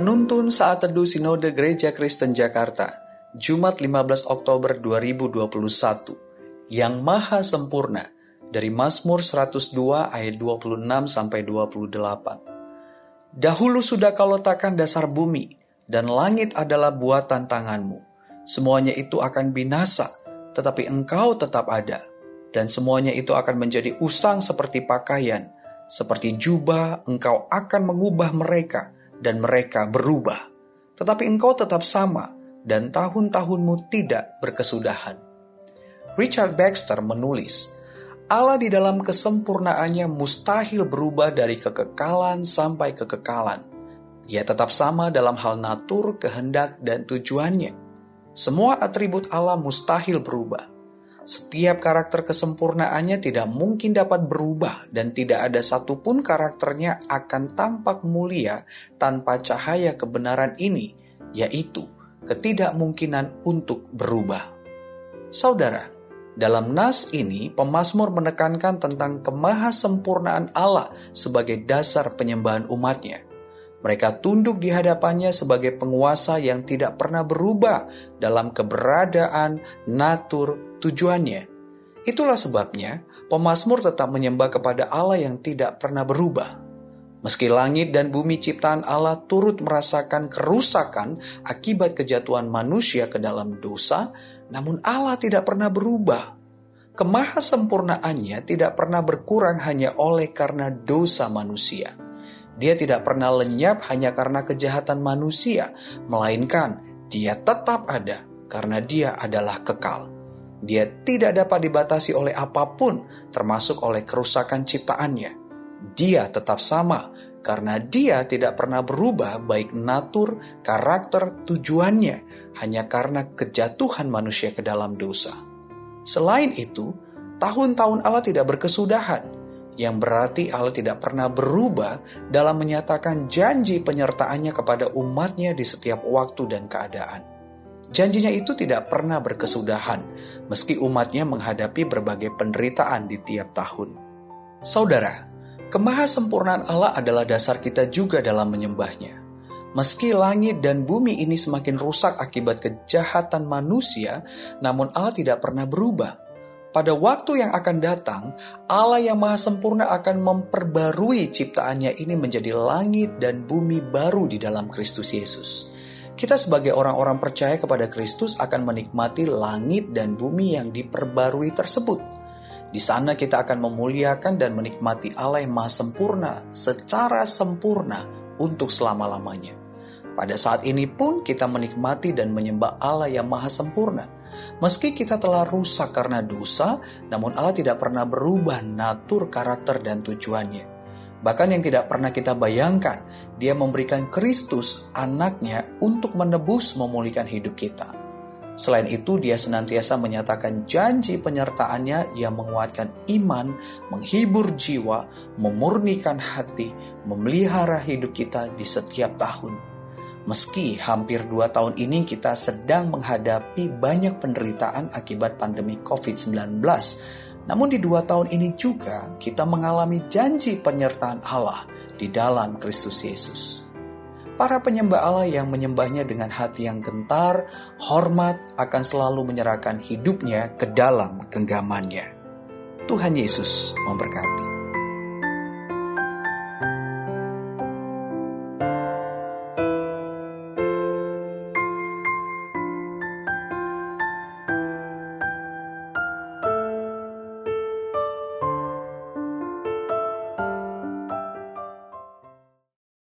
Penuntun Saat Teduh Sinode Gereja Kristen Jakarta, Jumat 15 Oktober 2021, yang maha sempurna, dari Mazmur 102 ayat 26 sampai 28. Dahulu sudah kau letakkan dasar bumi, dan langit adalah buatan tanganmu. Semuanya itu akan binasa, tetapi engkau tetap ada. Dan semuanya itu akan menjadi usang seperti pakaian, seperti jubah engkau akan mengubah mereka, dan mereka berubah. Tetapi engkau tetap sama, dan tahun-tahunmu tidak berkesudahan. Richard Baxter menulis, Allah di dalam kesempurnaannya mustahil berubah dari kekekalan sampai kekekalan. Ia tetap sama dalam hal natur, kehendak, dan tujuannya. Semua atribut Allah mustahil berubah. Setiap karakter kesempurnaannya tidak mungkin dapat berubah dan tidak ada satupun karakternya akan tampak mulia tanpa cahaya kebenaran ini, yaitu ketidakmungkinan untuk berubah. Saudara, dalam nas ini pemazmur menekankan tentang kemahasempurnaan Allah sebagai dasar penyembahan umatnya. Mereka tunduk di hadapannya sebagai penguasa yang tidak pernah berubah dalam keberadaan, natur, tujuannya. Itulah sebabnya pemazmur tetap menyembah kepada Allah yang tidak pernah berubah. Meski langit dan bumi ciptaan Allah turut merasakan kerusakan akibat kejatuhan manusia ke dalam dosa, namun Allah tidak pernah berubah. Kemahasempurnaannya tidak pernah berkurang hanya oleh karena dosa manusia. Dia tidak pernah lenyap hanya karena kejahatan manusia, melainkan dia tetap ada karena dia adalah kekal. Dia tidak dapat dibatasi oleh apa pun, termasuk oleh kerusakan ciptaannya. Dia tetap sama karena dia tidak pernah berubah, baik natur, karakter, tujuannya, hanya karena kejatuhan manusia ke dalam dosa. Selain itu, tahun-tahun Allah tidak berkesudahan, yang berarti Allah tidak pernah berubah dalam menyatakan janji penyertaannya kepada umatnya di setiap waktu dan keadaan. Janjinya itu tidak pernah berkesudahan, meski umatnya menghadapi berbagai penderitaan di tiap tahun. Saudara, kemahasempurnaan Allah adalah dasar kita juga dalam menyembahnya. Meski langit dan bumi ini semakin rusak akibat kejahatan manusia, namun Allah tidak pernah berubah. Pada waktu yang akan datang, Allah yang Maha Sempurna akan memperbarui ciptaannya ini menjadi langit dan bumi baru di dalam Kristus Yesus kita sebagai orang-orang percaya kepada Kristus akan menikmati langit dan bumi yang diperbarui tersebut. Di sana kita akan memuliakan dan menikmati Allah yang maha sempurna secara sempurna untuk selama-lamanya. Pada saat ini pun kita menikmati dan menyembah Allah yang maha sempurna. Meski kita telah rusak karena dosa, namun Allah tidak pernah berubah natur, karakter, dan tujuannya. Bahkan yang tidak pernah kita bayangkan, dia memberikan Kristus anaknya untuk menebus memulihkan hidup kita. Selain itu, dia senantiasa menyatakan janji penyertaannya yang menguatkan iman, menghibur jiwa, memurnikan hati, memelihara hidup kita di setiap tahun. Meski hampir dua tahun ini kita sedang menghadapi banyak penderitaan akibat pandemi COVID-19, namun di dua tahun ini juga kita mengalami janji penyertaan Allah di dalam Kristus Yesus. Para penyembah Allah yang menyembahnya dengan hati yang gentar, hormat akan selalu menyerahkan hidupnya ke dalam genggamannya. Tuhan Yesus memberkati.